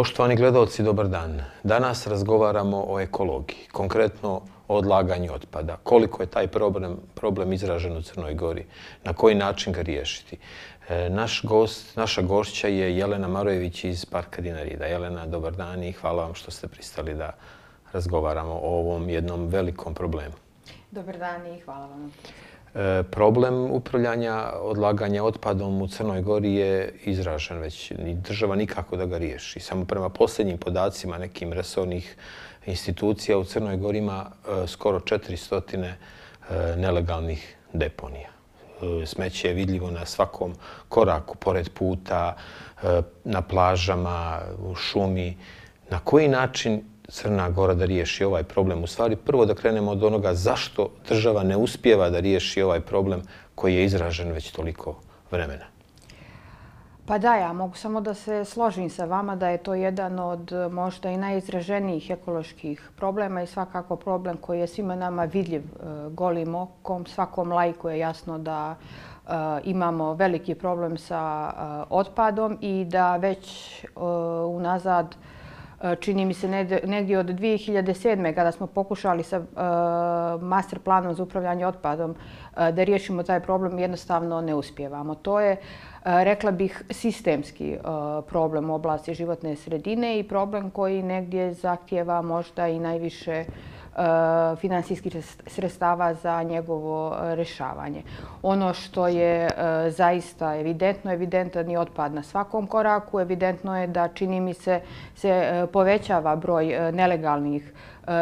Poštovani gledalci, dobar dan. Danas razgovaramo o ekologiji, konkretno o odlaganju otpada. Koliko je taj problem, problem izražen u Crnoj Gori? Na koji način ga riješiti? E, naš gost, naša gošća je Jelena Marojević iz Parka Dinarida. Jelena, dobar dan i hvala vam što ste pristali da razgovaramo o ovom jednom velikom problemu. Dobar dan i hvala vam. E, problem upravljanja odlaganja otpadom u Crnoj Gori je izražen već. Ni država nikako da ga riješi. Samo prema posljednjim podacima nekim resornih institucija u Crnoj Gori ima e, skoro 400 e, nelegalnih deponija. Smeće je vidljivo na svakom koraku, pored puta, na plažama, u šumi. Na koji način Crna Gora da riješi ovaj problem. U stvari, prvo da krenemo od onoga zašto država ne uspjeva da riješi ovaj problem koji je izražen već toliko vremena. Pa da, ja mogu samo da se složim sa vama da je to jedan od možda i najizraženijih ekoloških problema i svakako problem koji je svima nama vidljiv e, golim okom. Svakom lajku je jasno da e, imamo veliki problem sa e, otpadom i da već unazad Eh, čini mi se negdje od 2007. kada smo pokušali sa eh, master planom za upravljanje otpadom eh, da riješimo taj problem, jednostavno ne uspjevamo. To je, rekla bih, sistemski problem u oblasti životne sredine i problem koji negdje zahtjeva možda i najviše uh, E, finansijskih sredstava za njegovo e, rešavanje. Ono što je e, zaista evidentno, evidentan je otpad na svakom koraku, evidentno je da čini mi se se povećava broj nelegalnih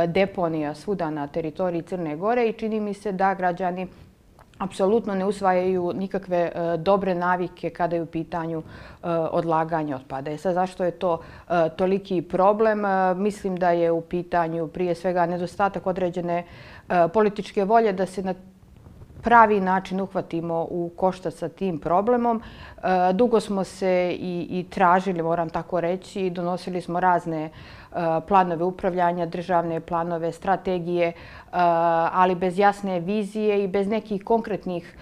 deponija svuda na teritoriji Crne Gore i čini mi se da građani apsolutno ne usvajaju nikakve e, dobre navike kada je u pitanju e, otpada. E, sad, zašto je to e, toliki problem? E, mislim da je u pitanju prije svega nedostatak određene e, političke volje da se na pravi način uhvatimo u košta sa tim problemom. E, dugo smo se i tražili, moram tako reći, donosili smo razne e, planove upravljanja, državne planove, strategije, e, ali bez jasne vizije i bez nekih konkretnih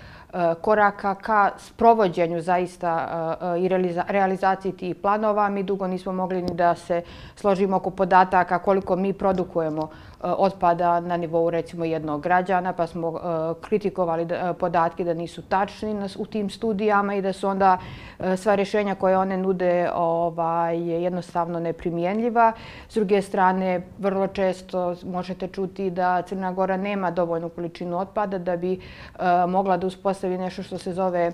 koraka ka sprovođenju zaista i realizaciji tih planova. Mi dugo nismo mogli ni da se složimo oko podataka koliko mi produkujemo Eh, otpada na nivou recimo jednog građana, pa smo eh, kritikovali eh, podatke da nisu tačni u tim studijama i da su onda sva rješenja koje one nude ovaj, jednostavno neprimjenljiva. S druge strane, vrlo često možete čuti da Crna Gora nema dovoljnu količinu otpada da bi mogla da uspostavi nešto što se zove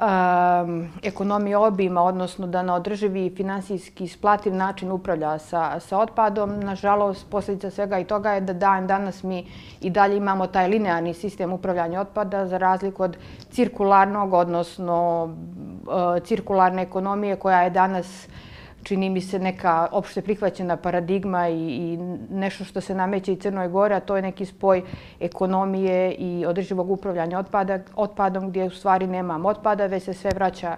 um, ekonomije obima, odnosno da na održivi finansijski isplativ način upravlja sa, sa otpadom. Nažalost, posljedica svega i toga je da dan danas mi i dalje imamo taj linearni sistem upravljanja otpada za razliku od cirkularnog, odnosno uh, cirkularne ekonomije koja je danas čini mi se neka opšte prihvaćena paradigma i, i nešto što se nameće i Crnoj Gore, a to je neki spoj ekonomije i održivog upravljanja otpada, otpadom gdje u stvari nemamo otpada, već se sve vraća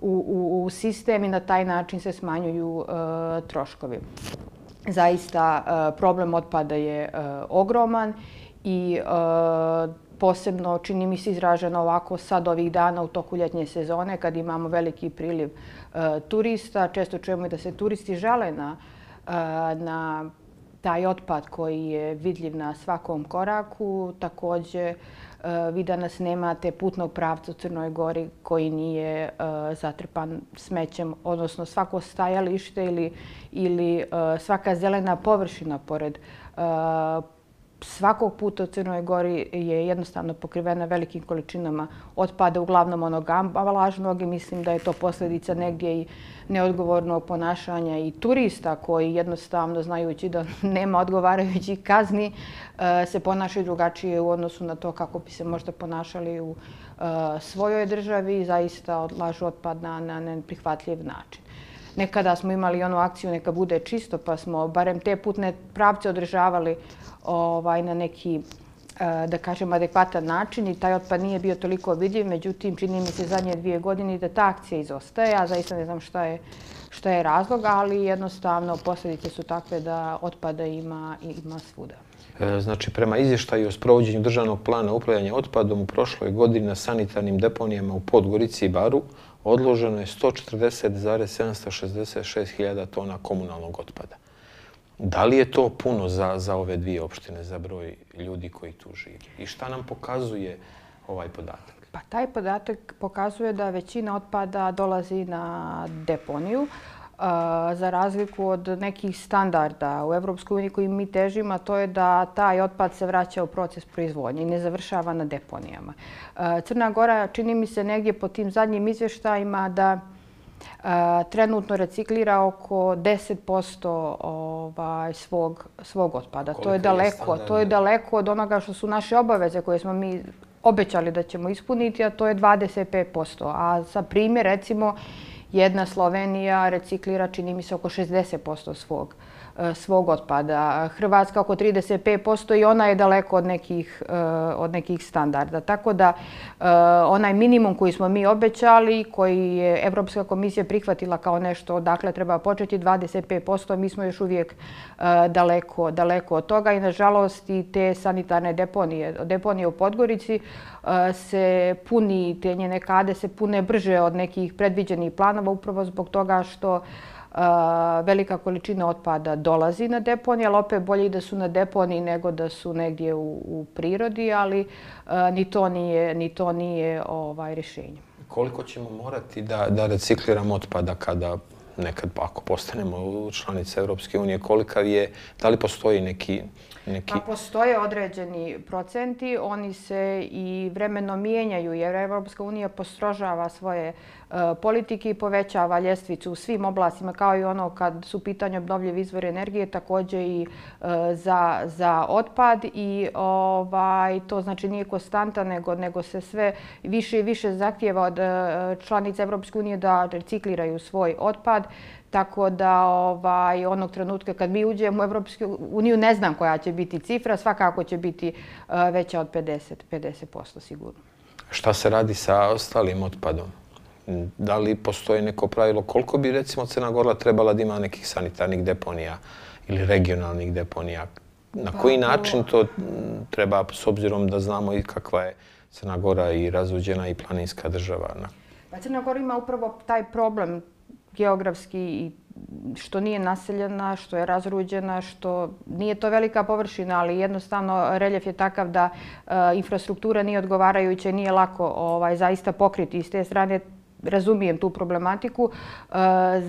u, u, u sistem i na taj način se smanjuju uh, troškovi. Zaista uh, problem otpada je uh, ogroman i uh, posebno čini mi se izraženo ovako sad ovih dana u toku ljetnje sezone kad imamo veliki priliv e, turista. Često čujemo i da se turisti žale na, e, na taj otpad koji je vidljiv na svakom koraku. Također e, vi danas nemate putnog pravca u Crnoj Gori koji nije e, zatrpan smećem, odnosno svako stajalište ili, ili e, svaka zelena površina pored svakog puta u Crnoj Gori je jednostavno pokrivena velikim količinama otpada, uglavnom onog ambalažnog i mislim da je to posljedica negdje i neodgovornog ponašanja i turista koji jednostavno, znajući da nema odgovarajućih kazni, e, se ponašaju drugačije u odnosu na to kako bi se možda ponašali u e, svojoj državi i zaista odlažu otpad na neprihvatljiv način. Nekada smo imali onu akciju neka bude čisto, pa smo barem te putne pravce održavali ovaj, na neki eh, da kažem, adekvatan način i taj otpad nije bio toliko vidljiv. Međutim, čini mi se zadnje dvije godine da ta akcija izostaje. Ja zaista ne znam šta je, šta je razlog, ali jednostavno posljedice su takve da otpada ima, ima svuda. E, znači, prema izvještaju o sprovođenju državnog plana upravljanja otpadom u prošloj godini na sanitarnim deponijama u Podgorici i Baru odloženo je 140,766 hiljada tona komunalnog otpada. Da li je to puno za, za ove dvije opštine, za broj ljudi koji tu živi? I šta nam pokazuje ovaj podatak? Pa taj podatak pokazuje da većina otpada dolazi na deponiju za razliku od nekih standarda u Evropskoj uniji koji mi težimo, to je da taj otpad se vraća u proces proizvodnje i ne završava na deponijama. Crna Gora čini mi se negdje po tim zadnjim izvještajima da trenutno reciklira oko 10% ovaj, svog, svog otpada. to je, daleko, to je daleko od onoga što su naše obaveze koje smo mi obećali da ćemo ispuniti, a to je 25%. A za primjer, recimo, jedna Slovenija reciklira, čini mi se, oko 60% svog e, svog otpada. Hrvatska oko 35% i ona je daleko od nekih, e, od nekih standarda. Tako da e, onaj minimum koji smo mi obećali, koji je Evropska komisija prihvatila kao nešto odakle treba početi 25%, mi smo još uvijek daleko, daleko od toga i nažalost i te sanitarne deponije, deponije u Podgorici E, se puni, te njene kade se pune brže od nekih predviđenih planova upravo zbog toga što e, velika količina otpada dolazi na deponije, ali opet bolje da su na deponiji nego da su negdje u, u prirodi, ali e, ni to nije, ni to nije ovaj rješenje. Koliko ćemo morati da, da recikliramo otpada kada nekad ako postanemo članice Europske unije, kolika je, da li postoji neki neki... Pa postoje određeni procenti, oni se i vremeno mijenjaju jer Evropska unija postrožava svoje E, politike i povećava ljestvicu u svim oblastima kao i ono kad su pitanje obnovljive izvore energije, također i e, za, za otpad i ovaj, to znači nije konstanta nego, nego se sve više i više zahtjeva od e, članica Evropske unije da recikliraju svoj otpad. Tako da ovaj, onog trenutka kad mi uđemo u Evropsku uniju ne znam koja će biti cifra, svakako će biti veća od 50%, 50% sigurno. Šta se radi sa ostalim otpadom? Da li postoji neko pravilo koliko bi recimo Crna Gora trebala da ima nekih sanitarnih deponija ili regionalnih deponija? Na pa, koji način to treba s obzirom da znamo i kakva je Crna Gora i razvođena i planinska država? Pa Crna Gora ima upravo taj problem geografski i što nije naseljena, što je razruđena, što nije to velika površina, ali jednostavno reljef je takav da e, infrastruktura nije odgovarajuća i nije lako ovaj, zaista pokriti. I s te strane razumijem tu problematiku. E, e,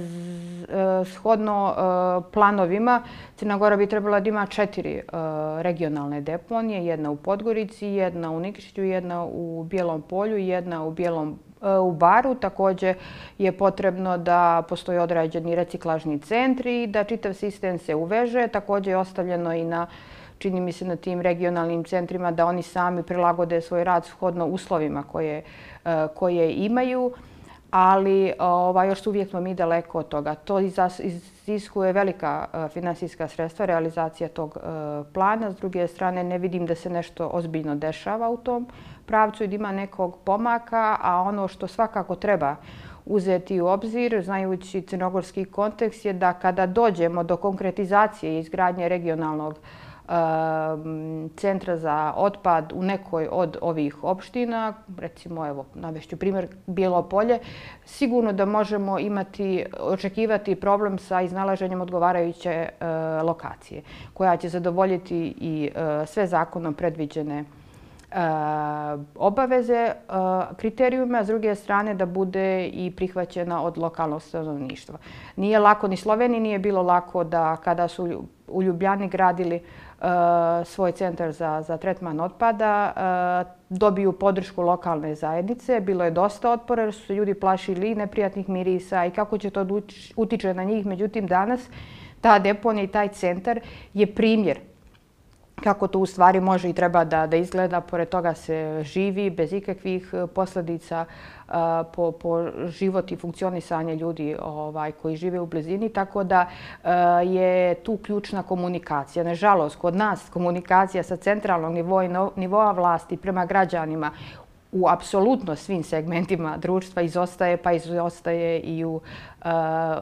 shodno e, planovima, Crna Gora bi trebala da ima četiri regionalne deponije. Jedna u Podgorici, jedna u Nikšiću, jedna u Bijelom polju i jedna u Bijelom u baru. Također je potrebno da postoji određeni reciklažni centri i da čitav sistem se uveže. Također je ostavljeno i na čini mi se na tim regionalnim centrima da oni sami prilagode svoj rad shodno uslovima koje, koje imaju, ali ovaj, još uvijek smo mi daleko od toga. To iziskuje velika e, finansijska sredstva, realizacija tog e, plana. S druge strane, ne vidim da se nešto ozbiljno dešava u tom pravcu i da ima nekog pomaka, a ono što svakako treba uzeti u obzir, znajući crnogorski kontekst, je da kada dođemo do konkretizacije i izgradnje regionalnog centra za otpad u nekoj od ovih opština, recimo, evo, navešću primjer Bijelopolje, sigurno da možemo imati, očekivati problem sa iznalaženjem odgovarajuće e, lokacije, koja će zadovoljiti i e, sve zakonom predviđene e, obaveze kriterijume, kriterijuma, a s druge strane da bude i prihvaćena od lokalnog stanovništva. Nije lako, ni Sloveniji nije bilo lako da kada su u Ljubljani gradili E, svoj centar za, za tretman otpada, e, dobiju podršku lokalne zajednice. Bilo je dosta otpora jer su se ljudi plašili neprijatnih mirisa i kako će to utiče na njih. Međutim, danas ta deponija i taj centar je primjer kako to u stvari može i treba da, da izgleda. Pored toga se živi bez ikakvih eh, posljedica eh, po, po život i funkcionisanje ljudi ovaj, koji žive u blizini. Tako da eh, je tu ključna komunikacija. Nažalost, kod nas komunikacija sa centralnog nivoa, nivoa vlasti prema građanima u apsolutno svim segmentima društva izostaje, pa izostaje i u e,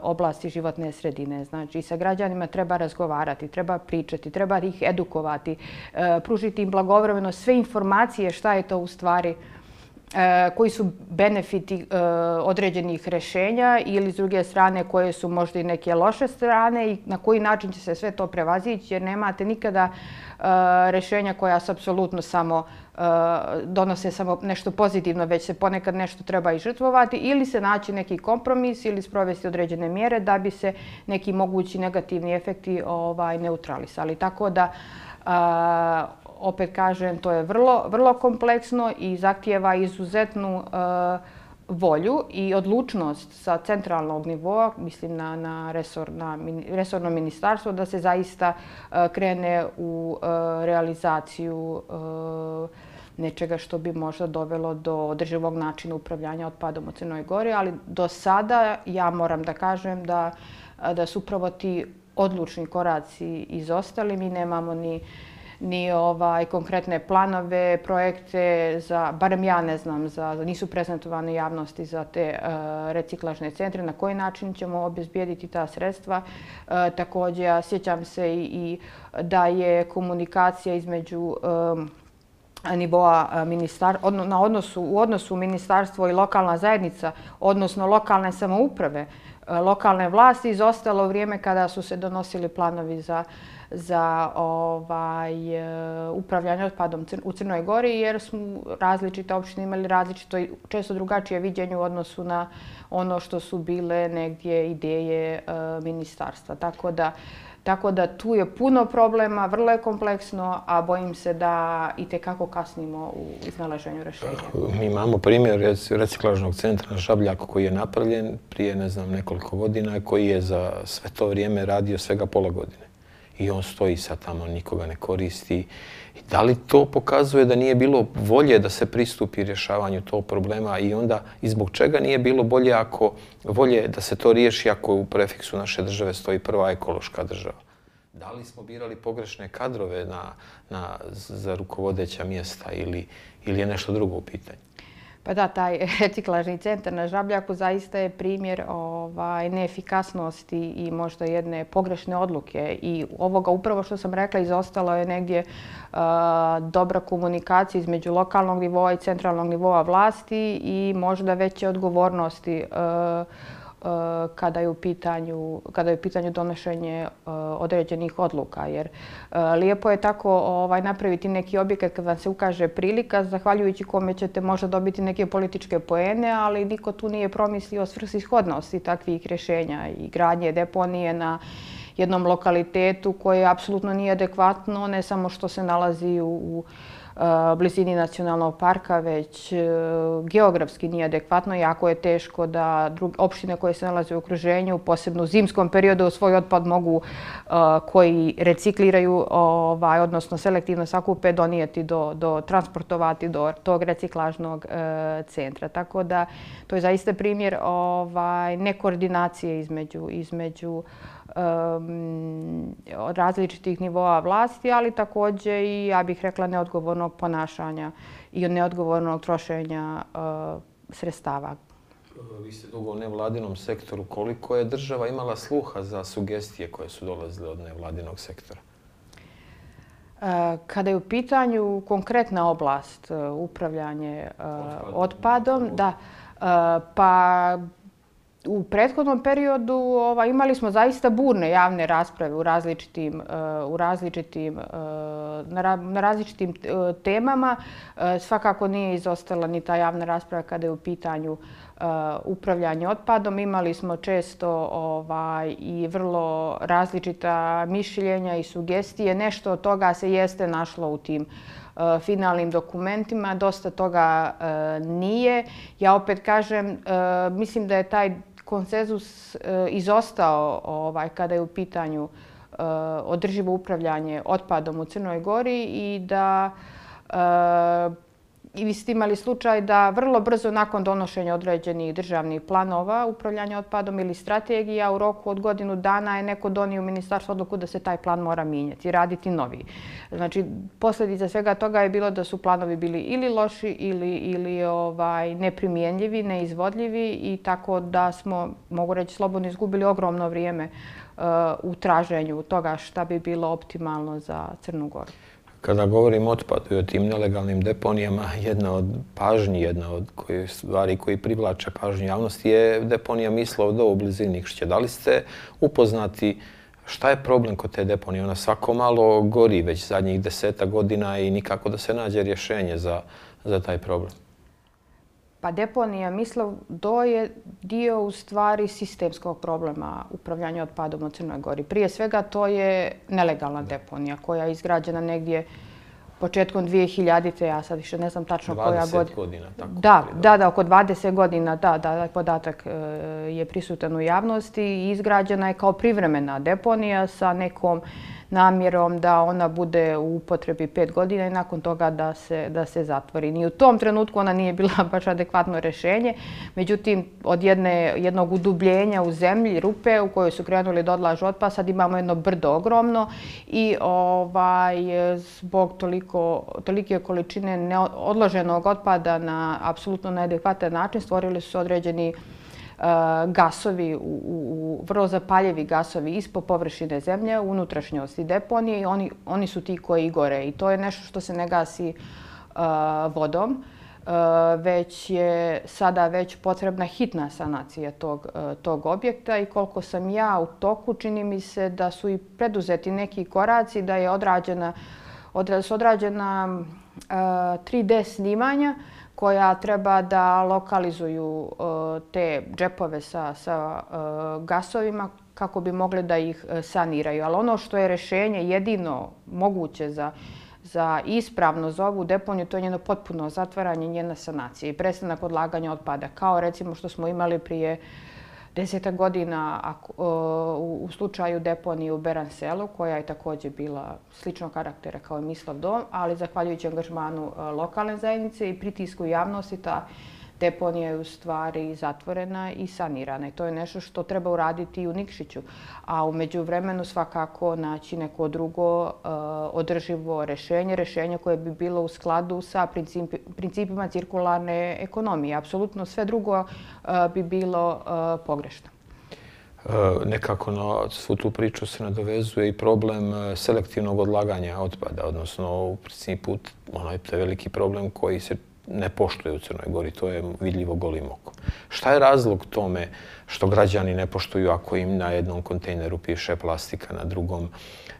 oblasti životne sredine. Znači, sa građanima treba razgovarati, treba pričati, treba ih edukovati, e, pružiti im blagovremeno sve informacije šta je to u stvari E, koji su benefiti e, određenih rešenja ili s druge strane koje su možda i neke loše strane i na koji način će se sve to prevazići jer nemate nikada e, rešenja koja su apsolutno samo donose samo nešto pozitivno, već se ponekad nešto treba i žrtvovati ili se naći neki kompromis ili sprovesti određene mjere da bi se neki mogući negativni efekti ovaj, neutralisali. Tako da, opet kažem, to je vrlo, vrlo kompleksno i zahtijeva izuzetnu e, volju i odlučnost sa centralnog nivoa, mislim na, na, resor, na resorno ministarstvo, da se zaista e, krene u e, realizaciju nečega što bi možda dovelo do održivog načina upravljanja otpadom u Crnoj Gori, ali do sada ja moram da kažem da, da su upravo ti odlučni koraci izostali. Mi nemamo ni ni ovaj konkretne planove, projekte za, barem ja ne znam, za, nisu prezentovane javnosti za te uh, reciklažne centre, na koji način ćemo obezbijediti ta sredstva. Uh, također, ja sjećam se i, i da je komunikacija između um, nivoa ministar, na odnosu, u odnosu ministarstvo i lokalna zajednica, odnosno lokalne samouprave, lokalne vlasti, izostalo vrijeme kada su se donosili planovi za za ovaj, eh, upravljanje otpadom u Crnoj Gori, jer smo različite opštine imali različito, i često drugačije viđenje u odnosu na ono što su bile negdje ideje eh, ministarstva. Tako da, Tako da tu je puno problema, vrlo je kompleksno, a bojim se da i tekako kasnimo u iznalaženju rešenja. Eh, mi imamo primjer reciklažnog centra na Šabljaku koji je napravljen prije ne znam, nekoliko godina, koji je za sve to vrijeme radio svega pola godine. I on stoji sad tamo, nikoga ne koristi. Da li to pokazuje da nije bilo volje da se pristupi rješavanju tog problema i onda i zbog čega nije bilo bolje ako volje da se to riješi ako u prefiksu naše države stoji prva ekološka država? Da li smo birali pogrešne kadrove na, na, za rukovodeća mjesta ili, ili je nešto drugo u pitanju? Pa da, taj reciklažni centar na Žabljaku zaista je primjer ovaj, neefikasnosti i možda jedne pogrešne odluke. I ovoga upravo što sam rekla izostalo je negdje eh, dobra komunikacija između lokalnog nivoa i centralnog nivoa vlasti i možda veće odgovornosti uh, Eh, kada je u pitanju kada je u pitanju donošenje eh, određenih odluka jer eh, lijepo je tako ovaj napraviti neki objekat kad vam se ukaže prilika zahvaljujući kome ćete možda dobiti neke političke poene ali niko tu nije promislio o svrsishodnosti takvih rješenja i gradnje deponije na jednom lokalitetu koje apsolutno nije adekvatno ne samo što se nalazi u, u Eh, blizini nacionalnog parka, već eh, geografski nije adekvatno. Jako je teško da opštine koje se nalaze u okruženju, posebno u zimskom periodu, svoj otpad mogu eh, koji recikliraju, ovaj, odnosno selektivno sakupe, donijeti do, do transportovati do tog reciklažnog centra. Tako da to je zaista primjer ovaj, nekoordinacije između, između od različitih nivoa vlasti, ali također i, ja bih rekla, neodgovornog ponašanja i od neodgovornog trošenja sredstava. Vi ste dugo u nevladinom sektoru. Koliko je država imala sluha za sugestije koje su dolazile od nevladinog sektora? Kada je u pitanju konkretna oblast upravljanje otpadom, da, pa u prethodnom periodu ovaj, imali smo zaista burne javne rasprave u različitim, uh, u različitim, uh, na, na različitim uh, temama. Uh, svakako nije izostala ni ta javna rasprava kada je u pitanju uh, upravljanje otpadom. Imali smo često ovaj, i vrlo različita mišljenja i sugestije. Nešto od toga se jeste našlo u tim finalnim dokumentima, dosta toga nije. Ja opet kažem, mislim da je taj konsenzus eh, izostao ovaj, kada je u pitanju eh, održivo upravljanje otpadom u Crnoj Gori i da eh, i vi ste imali slučaj da vrlo brzo nakon donošenja određenih državnih planova upravljanja otpadom ili strategija u roku od godinu dana je neko donio u ministarstvo odluku da se taj plan mora mijenjati i raditi novi. Znači, posljedica svega toga je bilo da su planovi bili ili loši ili, ili ovaj, neprimjenljivi, neizvodljivi i tako da smo, mogu reći, slobodno izgubili ogromno vrijeme uh, u traženju toga šta bi bilo optimalno za Crnu Goru Kada govorim o otpadu i o tim nelegalnim deponijama, jedna od pažnji, jedna od koje stvari koji privlače pažnju javnosti je deponija Mislov do u blizini Nikšće. Da li ste upoznati šta je problem kod te deponije? Ona svako malo gori već zadnjih deseta godina i nikako da se nađe rješenje za, za taj problem. Pa deponija Mislov do je dio u stvari sistemskog problema upravljanja otpadom u Crnoj Gori. Prije svega to je nelegalna deponija koja je izgrađena negdje početkom 2000-te, ja sad više ne znam tačno koja godina. 20 godina, tako. Da, da, da, oko 20 godina, da, da, podatak e, je prisutan u javnosti i izgrađena je kao privremena deponija sa nekom namjerom da ona bude u upotrebi pet godina i nakon toga da se, da se zatvori. Ni u tom trenutku ona nije bila baš adekvatno rešenje. Međutim, od jedne, jednog udubljenja u zemlji, rupe u kojoj su krenuli da odlažu otpad, sad imamo jedno brdo ogromno i ovaj, zbog toliko, tolike količine odloženog otpada na apsolutno neadekvatan način stvorili su određeni E, gasovi, u, u, vrlo zapaljevi gasovi ispod površine zemlje, u unutrašnjosti deponije i oni, oni su ti koji gore. I to je nešto što se ne gasi e, vodom, e, već je sada već potrebna hitna sanacija tog, tog objekta i koliko sam ja u toku, čini mi se da su i preduzeti neki koraci, da je odrađena, odra, su odrađena 3D snimanja koja treba da lokalizuju e, te džepove sa, sa e, gasovima kako bi mogli da ih e, saniraju. Ali ono što je rešenje jedino moguće za, za ispravno za ovu deponiju, to je njeno potpuno zatvaranje njena sanacije i prestanak odlaganja otpada. Kao recimo što smo imali prije deseta godina u slučaju deponije u Beranselu, koja je također bila sličnog karaktera kao i Mislav dom, ali zahvaljujući angažmanu e, lokalne zajednice i pritisku javnosti, ta deponija je u stvari zatvorena i sanirana. I to je nešto što treba uraditi i u Nikšiću. A umeđu vremenu svakako naći neko drugo uh, održivo rešenje, rešenje koje bi bilo u skladu sa principi, principima cirkularne ekonomije. Apsolutno sve drugo uh, bi bilo uh, pogrešno. Nekako na svu tu priču se nadovezuje i problem selektivnog odlaganja otpada, odnosno u principu onaj veliki problem koji se ne poštuje u Crnoj Gori, to je vidljivo golim okom. Šta je razlog tome što građani ne poštuju ako im na jednom kontejneru piše plastika, na drugom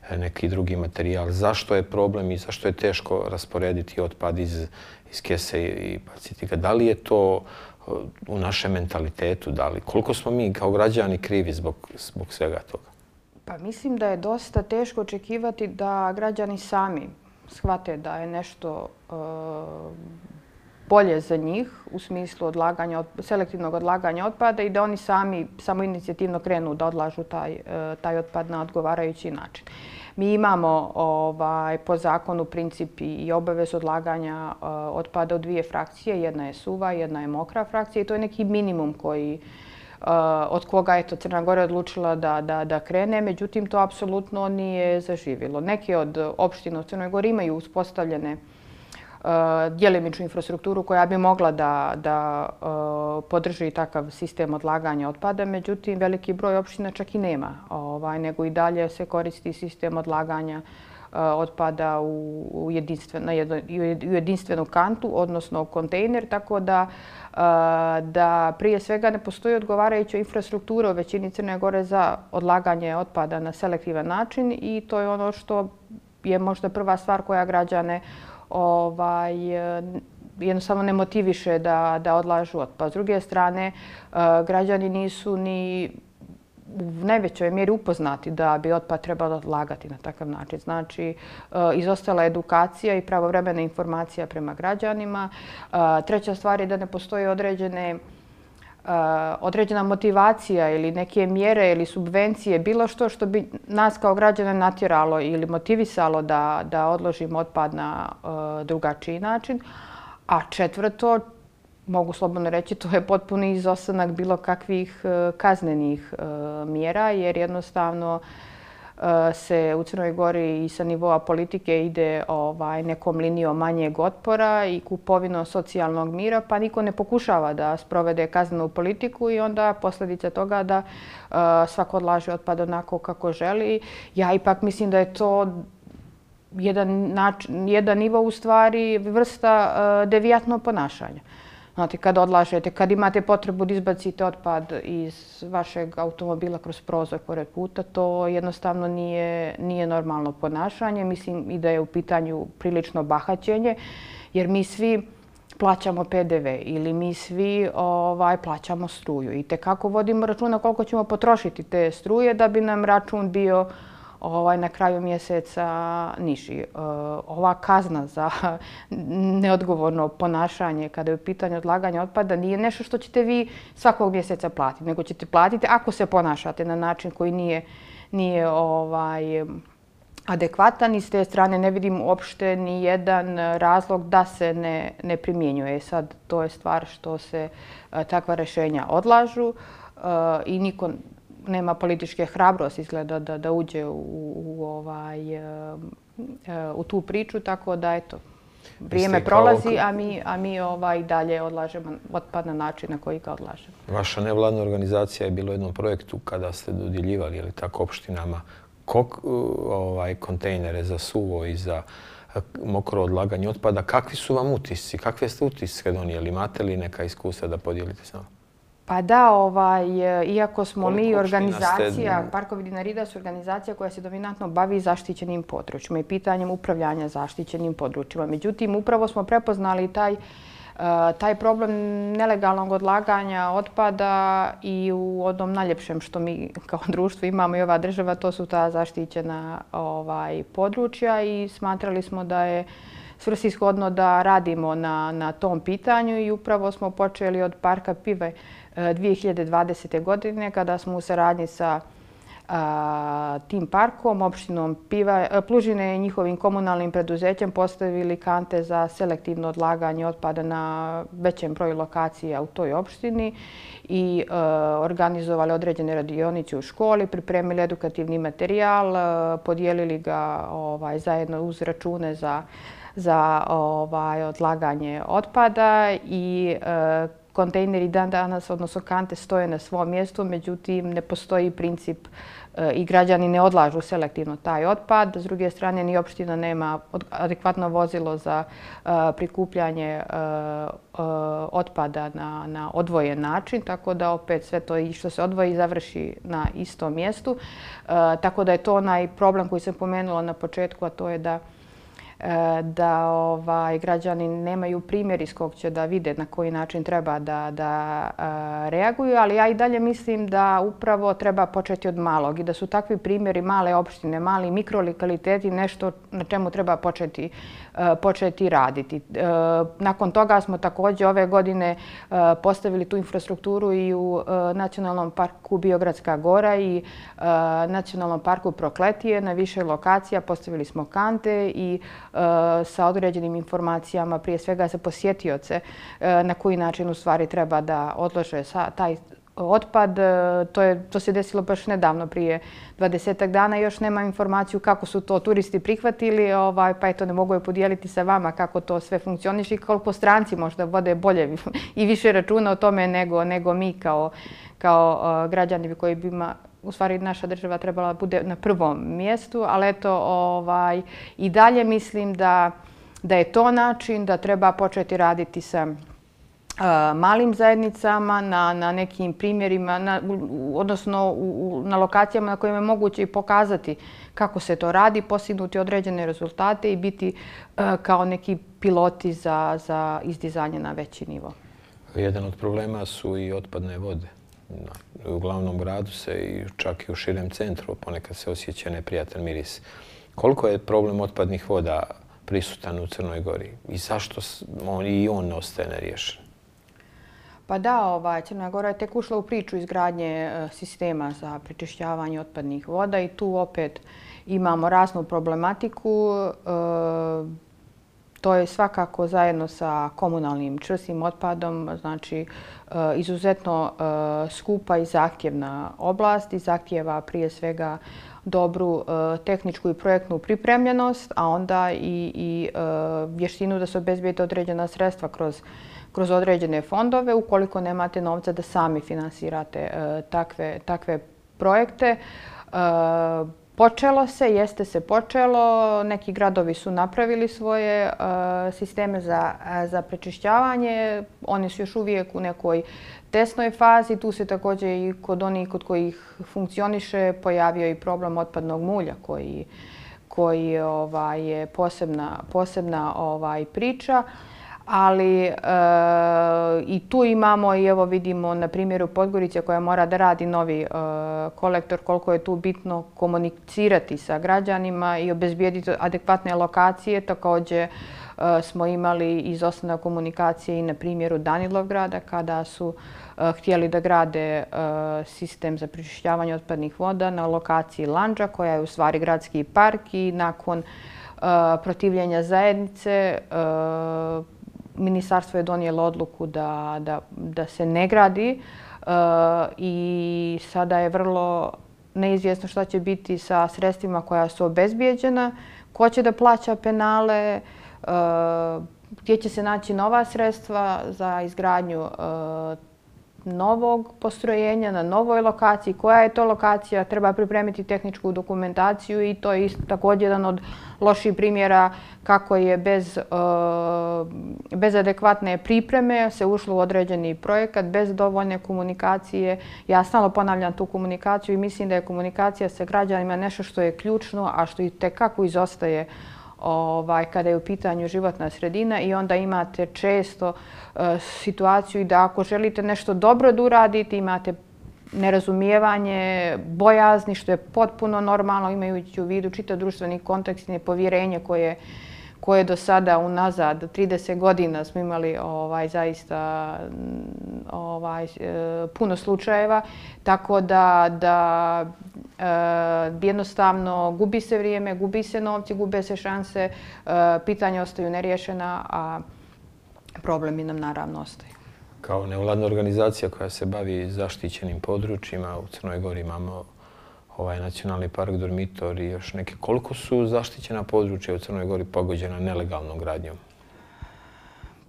e, neki drugi materijal? Zašto je problem i zašto je teško rasporediti otpad iz, iz kese i baciti ga? Da li je to e, u našem mentalitetu? Da li, koliko smo mi kao građani krivi zbog, zbog svega toga? Pa mislim da je dosta teško očekivati da građani sami shvate da je nešto uh, bolje za njih u smislu odlaganja, selektivnog odlaganja otpada i da oni sami samo inicijativno krenu da odlažu taj, e, taj otpad na odgovarajući način. Mi imamo ovaj, po zakonu princip i obavez odlaganja uh, otpada u dvije frakcije. Jedna je suva, jedna je mokra frakcija i to je neki minimum koji uh, od koga je to Crna Gora odlučila da, da, da krene. Međutim, to apsolutno nije zaživilo. Neke od opština u Crnoj Gori imaju uspostavljene uh, E, djelimičnu infrastrukturu koja bi mogla da, da e, podrži takav sistem odlaganja otpada. Međutim, veliki broj opština čak i nema, ovaj, nego i dalje se koristi sistem odlaganja e, otpada u, u, jedinstven, na jedno, u jedinstvenu kantu, odnosno kontejner, tako da, da prije svega ne postoji odgovarajuća infrastruktura u većini Crne Gore za odlaganje otpada na selektivan način i to je ono što je možda prva stvar koja građane ovaj, jednostavno ne motiviše da, da odlažu otpad. S druge strane, eh, građani nisu ni u najvećoj mjeri upoznati da bi otpad trebalo odlagati na takav način. Znači, eh, izostala edukacija i pravovremena informacija prema građanima. Eh, treća stvar je da ne postoje određene Eh, određena motivacija ili neke mjere ili subvencije, bilo što što bi nas kao građane natjeralo ili motivisalo da, da odložimo otpad na eh, drugačiji način. A četvrto, mogu slobodno reći, to je potpuni izostanak bilo kakvih eh, kaznenih mjera, jer jednostavno uh, se u Crnoj Gori i sa nivoa politike ide ovaj, nekom linijom manjeg otpora i kupovino socijalnog mira, pa niko ne pokušava da sprovede kaznenu politiku i onda posljedica toga da e, svako odlaže otpad onako kako želi. Ja ipak mislim da je to jedan, način, jedan nivo u stvari vrsta e, uh, devijatno ponašanja. Znate, kad odlažete, kad imate potrebu da izbacite otpad iz vašeg automobila kroz prozor pored puta, to jednostavno nije, nije normalno ponašanje. Mislim i da je u pitanju prilično bahaćenje, jer mi svi plaćamo PDV ili mi svi ovaj, plaćamo struju. I tekako vodimo računa koliko ćemo potrošiti te struje da bi nam račun bio ovaj, na kraju mjeseca niži. E, ova kazna za neodgovorno ponašanje kada je u pitanju odlaganja otpada nije nešto što ćete vi svakog mjeseca platiti, nego ćete platiti ako se ponašate na način koji nije, nije ovaj, adekvatan i s te strane ne vidim uopšte ni jedan razlog da se ne, ne primjenjuje. E, sad, to je stvar što se e, takva rešenja odlažu i niko nema političke hrabrosti izgleda da, da uđe u, u, ovaj, e, u tu priču, tako da eto, vrijeme prolazi, a mi, a mi ovaj dalje odlažemo otpad na način na koji ga odlažemo. Vaša nevladna organizacija je bilo u jednom projektu kada ste dodjeljivali ili tako opštinama kok, ovaj, kontejnere za suvo i za mokro odlaganje otpada. Kakvi su vam utisci? Kakve ste utiske donijeli? Imate li neka iskustva da podijelite s nama? Pa da, ovaj, iako smo mi organizacija. Parkovi Dinarida su organizacija koja se dominantno bavi zaštićenim područjima i pitanjem upravljanja zaštićenim područjima. Međutim, upravo smo prepoznali taj Eh, taj problem nelegalnog odlaganja otpada i u onom najljepšem što mi kao društvo imamo i ova država, to su ta zaštićena ovaj, područja i smatrali smo da je svrsishodno da radimo na, na tom pitanju i upravo smo počeli od Parka Pive 2020. Godine kada smo u saradnji sa tim parkom, opštinom Piva, e, Plužine i njihovim komunalnim preduzećem postavili kante za selektivno odlaganje otpada na većem broju lokacija u toj opštini i e, organizovali određene radionice u školi, pripremili edukativni materijal, e, podijelili ga ovaj, zajedno uz račune za za ovaj, odlaganje otpada i e, kontejneri dan danas, odnosno kante, stoje na svom mjestu, međutim ne postoji princip E, i građani ne odlažu selektivno taj otpad. S druge strane, ni opština nema adekvatno vozilo za e, prikupljanje e, e, otpada na, na odvojen način, tako da opet sve to i što se odvoji završi na istom mjestu. E, tako da je to onaj problem koji sam pomenula na početku, a to je da E, da ovaj, građani nemaju primjer iz kog će da vide na koji način treba da, da e, reaguju, ali ja i dalje mislim da upravo treba početi od malog i da su takvi primjeri male opštine, mali mikrolokaliteti nešto na čemu treba početi, e, početi raditi. Nakon toga smo također ove godine postavili tu infrastrukturu i u Nacionalnom parku Biogradska gora i Nacionalnom parku Prokletije na više lokacija. Postavili smo kante i uh, Eh, sa određenim informacijama, prije svega za posjetioce, eh, na koji način u stvari treba da odlože taj otpad. Eh, to, je, to se desilo baš nedavno, prije 20 dana. Još nema informaciju kako su to turisti prihvatili, ovaj, pa eto ne mogu je podijeliti sa vama kako to sve funkcioniš i koliko stranci možda vode bolje i više računa o tome nego, nego mi kao, kao građani koji bi ima u stvari naša država trebala bude na prvom mjestu, ali eto ovaj, i dalje mislim da, da je to način da treba početi raditi sa eh, malim zajednicama, na, na nekim primjerima, na, odnosno u, na lokacijama na kojima je moguće i pokazati kako se to radi, postignuti određene rezultate i biti eh, kao neki piloti za, za izdizanje na veći nivo. Jedan od problema su i otpadne vode u glavnom gradu se i čak i u širem centru ponekad se osjeća neprijatan miris. Koliko je problem otpadnih voda prisutan u Crnoj Gori i zašto on, i on ostaje neriješen? Pa da, ovaj, Crna Gora je tek ušla u priču izgradnje e, sistema za pričišćavanje otpadnih voda i tu opet imamo raznu problematiku. E, To je svakako zajedno sa komunalnim čvrstim otpadom, znači e, izuzetno e, skupa i zahtjevna oblast i zahtjeva prije svega dobru e, tehničku i projektnu pripremljenost, a onda i, i e, vještinu da se obezbijete određena sredstva kroz, kroz određene fondove. Ukoliko nemate novca da sami finansirate takve, takve projekte počelo se, jeste se počelo, neki gradovi su napravili svoje e, sisteme za, e, za prečišćavanje, oni su još uvijek u nekoj tesnoj fazi, tu se također i kod onih kod kojih funkcioniše pojavio i problem otpadnog mulja koji, koji ovaj, je posebna, posebna ovaj, priča ali e, i tu imamo i evo vidimo na primjeru Podgorice koja mora da radi novi e, kolektor koliko je tu bitno komunicirati sa građanima i obezbijediti adekvatne lokacije. Također e, smo imali izostanak komunikacije i na primjeru Danilovgrada kada su e, htjeli da grade e, sistem za pričišćavanje otpadnih voda na lokaciji Lanđa koja je u stvari gradski park i nakon e, protivljenja zajednice ministarstvo je donijelo odluku da, da, da se ne gradi uh, i sada je vrlo neizvjesno šta će biti sa sredstvima koja su obezbijeđena, ko će da plaća penale, uh, gdje će se naći nova sredstva za izgradnju uh, novog postrojenja na novoj lokaciji. Koja je to lokacija? Treba pripremiti tehničku dokumentaciju i to je također jedan od loših primjera kako je bez, e, bez adekvatne pripreme se ušlo u određeni projekat, bez dovoljne komunikacije. Ja stalo ponavljam tu komunikaciju i mislim da je komunikacija sa građanima nešto što je ključno, a što i tekako izostaje ovaj, kada je u pitanju životna sredina i onda imate često e, situaciju da ako želite nešto dobro da uradite, imate nerazumijevanje, bojazni, što je potpuno normalno imajući u vidu čitav društveni kontekst i nepovjerenje koje koje do sada unazad 30 godina smo imali ovaj zaista mm, ovaj e, puno slučajeva tako da da e, jednostavno gubi se vrijeme, gubi se novci, gube se šanse, e, pitanja ostaju neriješena, a problemi nam naravno ostaju. Kao nevladna organizacija koja se bavi zaštićenim područjima u Crnoj Gori imamo ovaj nacionalni park Dormitor i još neke. Koliko su zaštićena područja u Crnoj Gori pogođena nelegalnom gradnjom?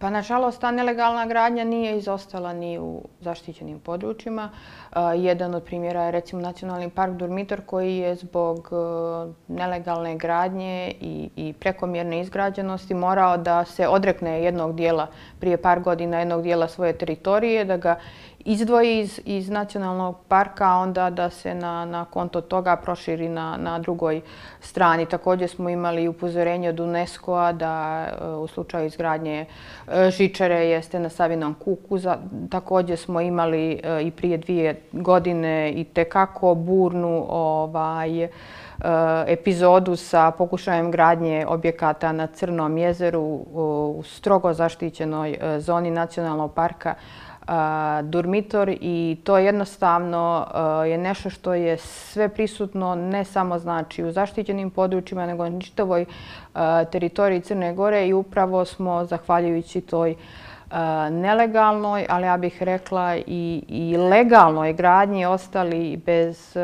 Pa, nažalost, ta nelegalna gradnja nije izostala ni u zaštićenim područjima. E, jedan od primjera je, recimo, nacionalni park Dormitor koji je zbog e, nelegalne gradnje i prekomjerne izgrađenosti morao da se odrekne jednog dijela, prije par godina, jednog dijela svoje teritorije, da ga izdvoji iz, iz nacionalnog parka, onda da se na, na konto toga proširi na, na drugoj strani. Također smo imali upozorenje od UNESCO-a da e, u slučaju izgradnje e, žičare jeste na Savinom kuku. Također smo imali e, i prije dvije godine i tekako burnu ovaj, e, epizodu sa pokušajem gradnje objekata na Crnom jezeru u strogo zaštićenoj e, zoni nacionalnog parka Durmitor i to jednostavno je nešto što je sve prisutno ne samo znači u zaštićenim područjima nego na čitavoj teritoriji Crne Gore i upravo smo zahvaljujući toj nelegalnoj, ali ja bih rekla i, i legalnoj gradnji ostali bez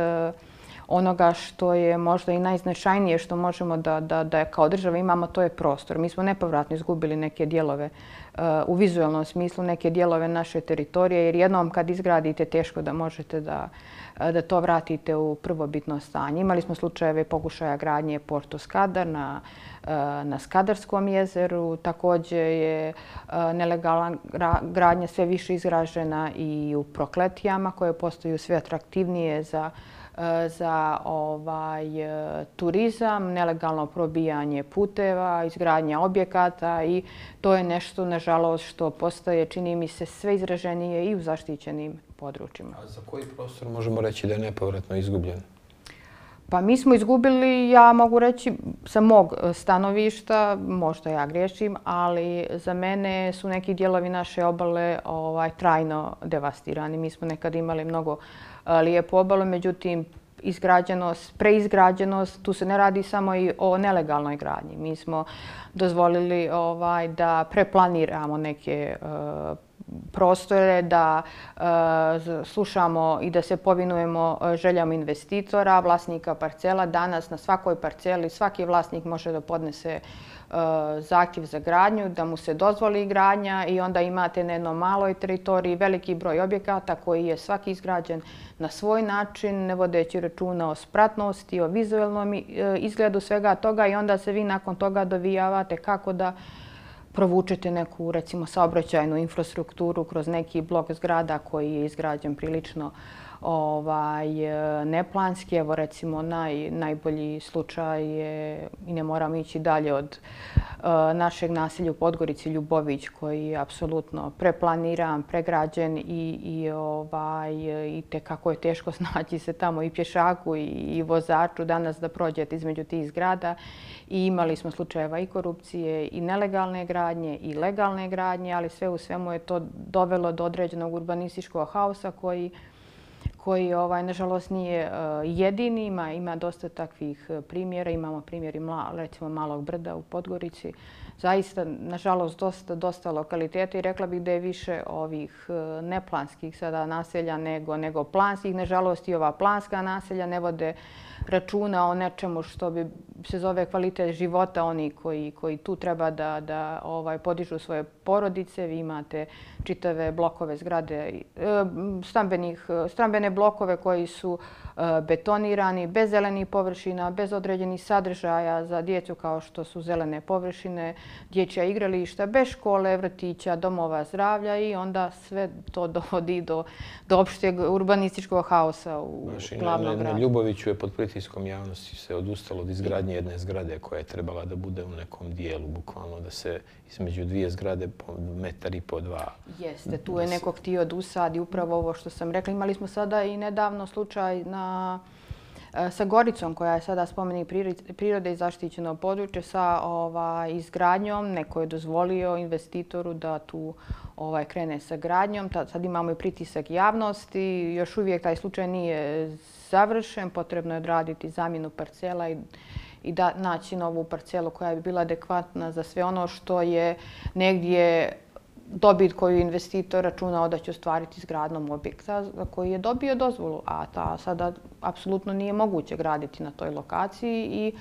onoga što je možda i najznačajnije što možemo da, da, da kao država imamo, to je prostor. Mi smo nepovratno izgubili neke dijelove E, u vizualnom smislu neke dijelove naše teritorije, jer jednom kad izgradite teško da možete da, e, da to vratite u prvobitno stanje. Imali smo slučajeve pokušaja gradnje Porto Skadar na, e, na Skadarskom jezeru. Također je nelegalna gradnja sve više izražena i u prokletijama koje postaju sve atraktivnije za E, za ovaj e, turizam, nelegalno probijanje puteva, izgradnja objekata i to je nešto, nažalost, što postaje, čini mi se, sve izraženije i u zaštićenim područjima. A za koji prostor možemo reći da je nepovratno izgubljen? Pa mi smo izgubili, ja mogu reći, sa mog e, stanovišta, možda ja griješim, ali za mene su neki dijelovi naše obale ovaj, trajno devastirani. Mi smo nekad imali mnogo e, lijepu obalu, međutim, izgrađenost, preizgrađenost, tu se ne radi samo i o nelegalnoj gradnji. Mi smo dozvolili ovaj, da preplaniramo neke uh, prostore, da e, slušamo i da se povinujemo e, željama investitora, vlasnika parcela. Danas na svakoj parceli svaki vlasnik može da podnese e, zahtjev za gradnju, da mu se dozvoli gradnja i onda imate na jednom maloj teritoriji veliki broj objekata koji je svaki izgrađen na svoj način, ne vodeći računa o spratnosti, o vizualnom izgledu svega toga i onda se vi nakon toga dovijavate kako da provučete neku, recimo, saobraćajnu infrastrukturu kroz neki blok zgrada koji je izgrađen prilično ovaj, e, neplanski. Evo, recimo, naj, najbolji slučaj je, i ne moram ići dalje od e, našeg naselja u Podgorici, Ljubović, koji je apsolutno preplaniran, pregrađen i, i, ovaj, e, i te kako je teško snaći se tamo i pješaku i, i vozaču danas da prođete između tih zgrada. I imali smo slučajeva i korupcije i nelegalne gradnje i legalne gradnje, ali sve u svemu je to dovelo do određenog urbanističkog haosa koji koji ovaj nažalost nije e, jedini, ima ima dosta takvih e, primjera, imamo primjer i recimo Malog brda u Podgorici. Zaista nažalost dosta dosta lokaliteta i rekla bih da je više ovih e, neplanskih sada naselja nego nego planskih. Nažalost i ova planska naselja ne vode računa o nečemu što bi se zove kvalitet života oni koji, koji tu treba da, da ovaj podižu svoje porodice. Vi imate čitave blokove zgrade, e, stambenih, stambene blokove koji su e, betonirani, bez zelenih površina, bez određenih sadržaja za djecu kao što su zelene površine, dječja igrališta, bez škole, vrtića, domova zdravlja i onda sve to dovodi do, do opšteg urbanističkog haosa u glavnom gradu. Na Ljuboviću je pod pritiskom javnosti se odustalo od izgradnje jedne zgrade koja je trebala da bude u nekom dijelu, bukvalno da se između dvije zgrade po metar i po dva. Jeste, tu je neko htio da usadi upravo ovo što sam rekla. Imali smo sada i nedavno slučaj na e, sa Goricom, koja je sada spomenik prirode i zaštićeno područje, sa ovaj, izgradnjom. Neko je dozvolio investitoru da tu ovaj, krene sa gradnjom. Sad imamo i pritisak javnosti. Još uvijek taj slučaj nije savršen, Potrebno je odraditi zamjenu parcela i i da naći novu parcelu koja bi bila adekvatna za sve ono što je negdje dobit koju investitor računao da će ostvariti zgradnom objekta za koji je dobio dozvolu, a ta sada apsolutno nije moguće graditi na toj lokaciji i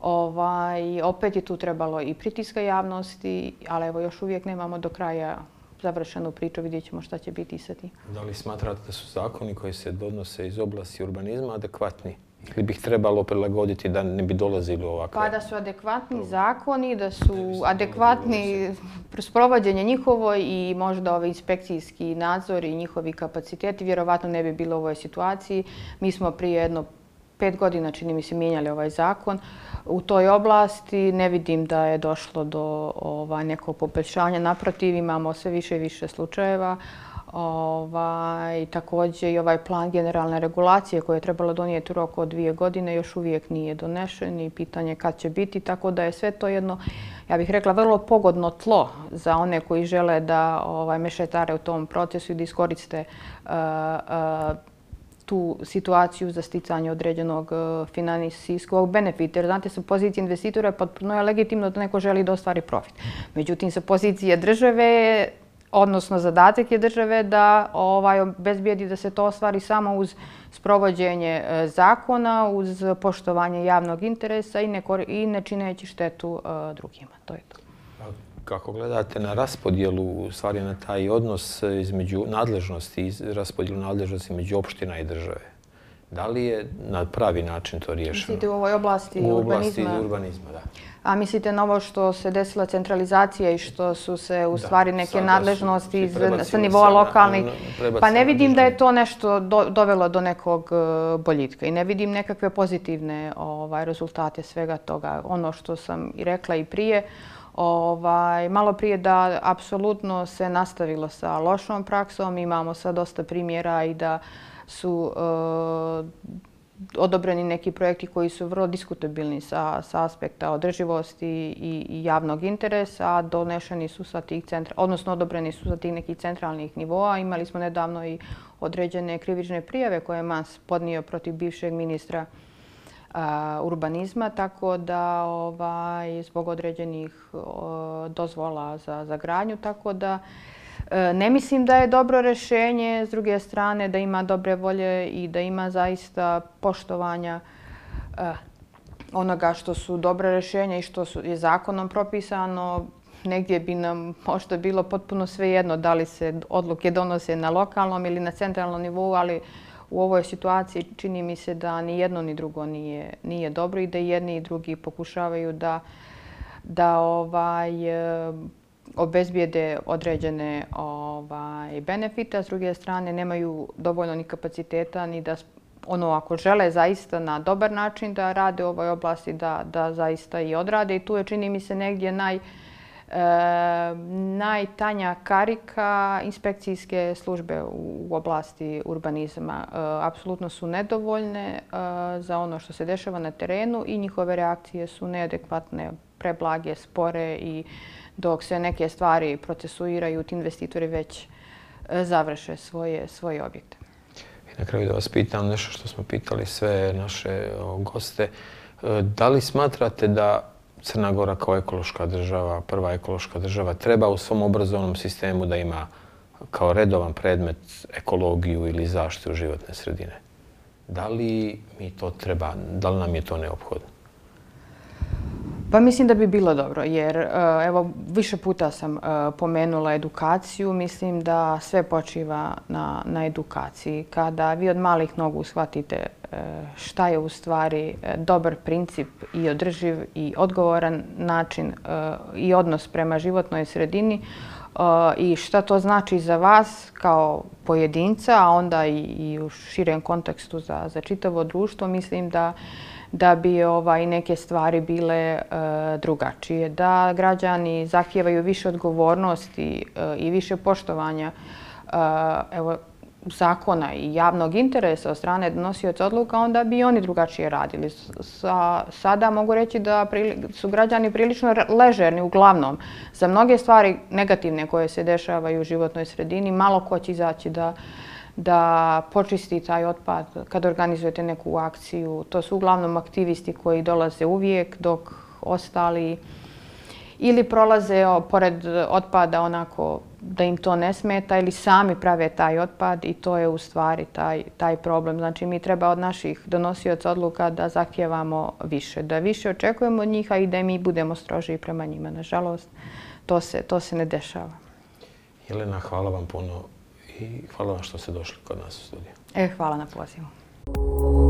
ovaj, opet je tu trebalo i pritiska javnosti, ali evo još uvijek nemamo do kraja završenu priču, vidjet ćemo šta će biti sa tim. Da li smatrate da su zakoni koji se donose iz oblasti urbanizma adekvatni? Ili bih trebalo prilagoditi da ne bi dolazili ovakve? Pa da su adekvatni zakoni, da su adekvatni sprovođenje njihovo i možda ove inspekcijski nadzor i njihovi kapaciteti, vjerovatno ne bi bilo u ovoj situaciji. Mi smo prije jedno pet godina, čini mi se, mijenjali ovaj zakon. U toj oblasti ne vidim da je došlo do ovaj, nekog popećanja. Naprotiv, imamo sve više i više slučajeva. Ovaj, također i ovaj plan generalne regulacije koje je trebalo donijeti u roku od dvije godine još uvijek nije donešen i pitanje kad će biti. Tako da je sve to jedno, ja bih rekla, vrlo pogodno tlo za one koji žele da ovaj, mešetare u tom procesu i da iskoriste uh, uh, tu situaciju za sticanje određenog e, finansijskog benefita. Jer znate, sa pozicije investitora je potpuno je legitimno da neko želi da ostvari profit. Međutim, sa pozicije države odnosno zadatak je države da ovaj bezbijedi da se to ostvari samo uz sprovođenje e, zakona, uz poštovanje javnog interesa i ne, i ne čineći štetu e, drugima. To je to. Kako gledate na raspodjelu, stvari na taj odnos između nadležnosti raspodjelu nadležnosti među opština i države? Da li je na pravi način to riješeno? Mislite u ovoj oblasti urbanizma? U oblasti urbanizma, da. A mislite na ovo što se desila centralizacija i što su se u stvari neke nadležnosti iz, sa nivoa lokalnih? Pa ne vidim da je to nešto dovelo do nekog e, boljitka i ne vidim nekakve pozitivne ovaj, rezultate svega toga. Ono što sam i rekla i prije, ovaj, malo prije da apsolutno se nastavilo sa lošom praksom. Imamo sad dosta primjera i da su eh, odobreni neki projekti koji su vrlo diskutabilni sa, sa aspekta održivosti i, i javnog interesa, a donešeni su sa tih centra, odnosno odobreni su sa tih nekih centralnih nivoa. Imali smo nedavno i određene krivične prijave koje je MAS podnio protiv bivšeg ministra uh, urbanizma, tako da ovaj, zbog određenih dozvola za, za gradnju, tako da e, ne mislim da je dobro rešenje, s druge strane da ima dobre volje i da ima zaista poštovanja e, onoga što su dobre rješenja i što su, je zakonom propisano, negdje bi nam možda bilo potpuno svejedno da li se odluke donose na lokalnom ili na centralnom nivou, ali u ovoj situaciji čini mi se da ni jedno ni drugo nije, nije dobro i da jedni i drugi pokušavaju da, da ovaj, e, obezbijede određene ovaj, benefite, s druge strane nemaju dovoljno ni kapaciteta ni da ono ako žele zaista na dobar način da rade u ovoj oblasti, da, da zaista i odrade. I tu je čini mi se negdje naj, e, najtanja karika inspekcijske službe u oblasti urbanizma. E, apsolutno su nedovoljne e, za ono što se dešava na terenu i njihove reakcije su neadekvatne, preblage, spore i dok se neke stvari procesuiraju, ti investitori već e, završe svoje, svoje objekte. I na kraju da vas pitam nešto što smo pitali sve naše goste. E, da li smatrate da Crna Gora kao ekološka država, prva ekološka država, treba u svom obrazovnom sistemu da ima kao redovan predmet ekologiju ili zaštitu životne sredine? Da li mi to treba, da li nam je to neophodno? Pa mislim da bi bilo dobro, jer e, evo više puta sam e, pomenula edukaciju. Mislim da sve počiva na, na edukaciji. Kada vi od malih nogu shvatite e, šta je u stvari dobar princip i održiv i odgovoran način i odnos prema životnoj sredini i šta to znači za vas kao pojedinca, a onda i, i u širem kontekstu za, za čitavo društvo, mislim da da bi ovaj neke stvari bile e, drugačije. Da građani zahtijevaju više odgovornosti e, i više poštovanja e, evo, zakona i javnog interesa od strane donosioca odluka, onda bi oni drugačije radili. Sa, sada mogu reći da su građani prilično ležerni uglavnom za mnoge stvari negativne koje se dešavaju u životnoj sredini. Malo ko će izaći da da počisti taj otpad kad organizujete neku akciju. To su uglavnom aktivisti koji dolaze uvijek dok ostali ili prolaze pored otpada onako da im to ne smeta ili sami prave taj otpad i to je u stvari taj, taj problem. Znači mi treba od naših donosioca odluka da zahtjevamo više, da više očekujemo od njih, a i da mi budemo stroži prema njima. Nažalost, to se, to se ne dešava. Jelena, hvala vam puno i hvala vam što ste došli kod nas u studiju. E, hvala na pozivu.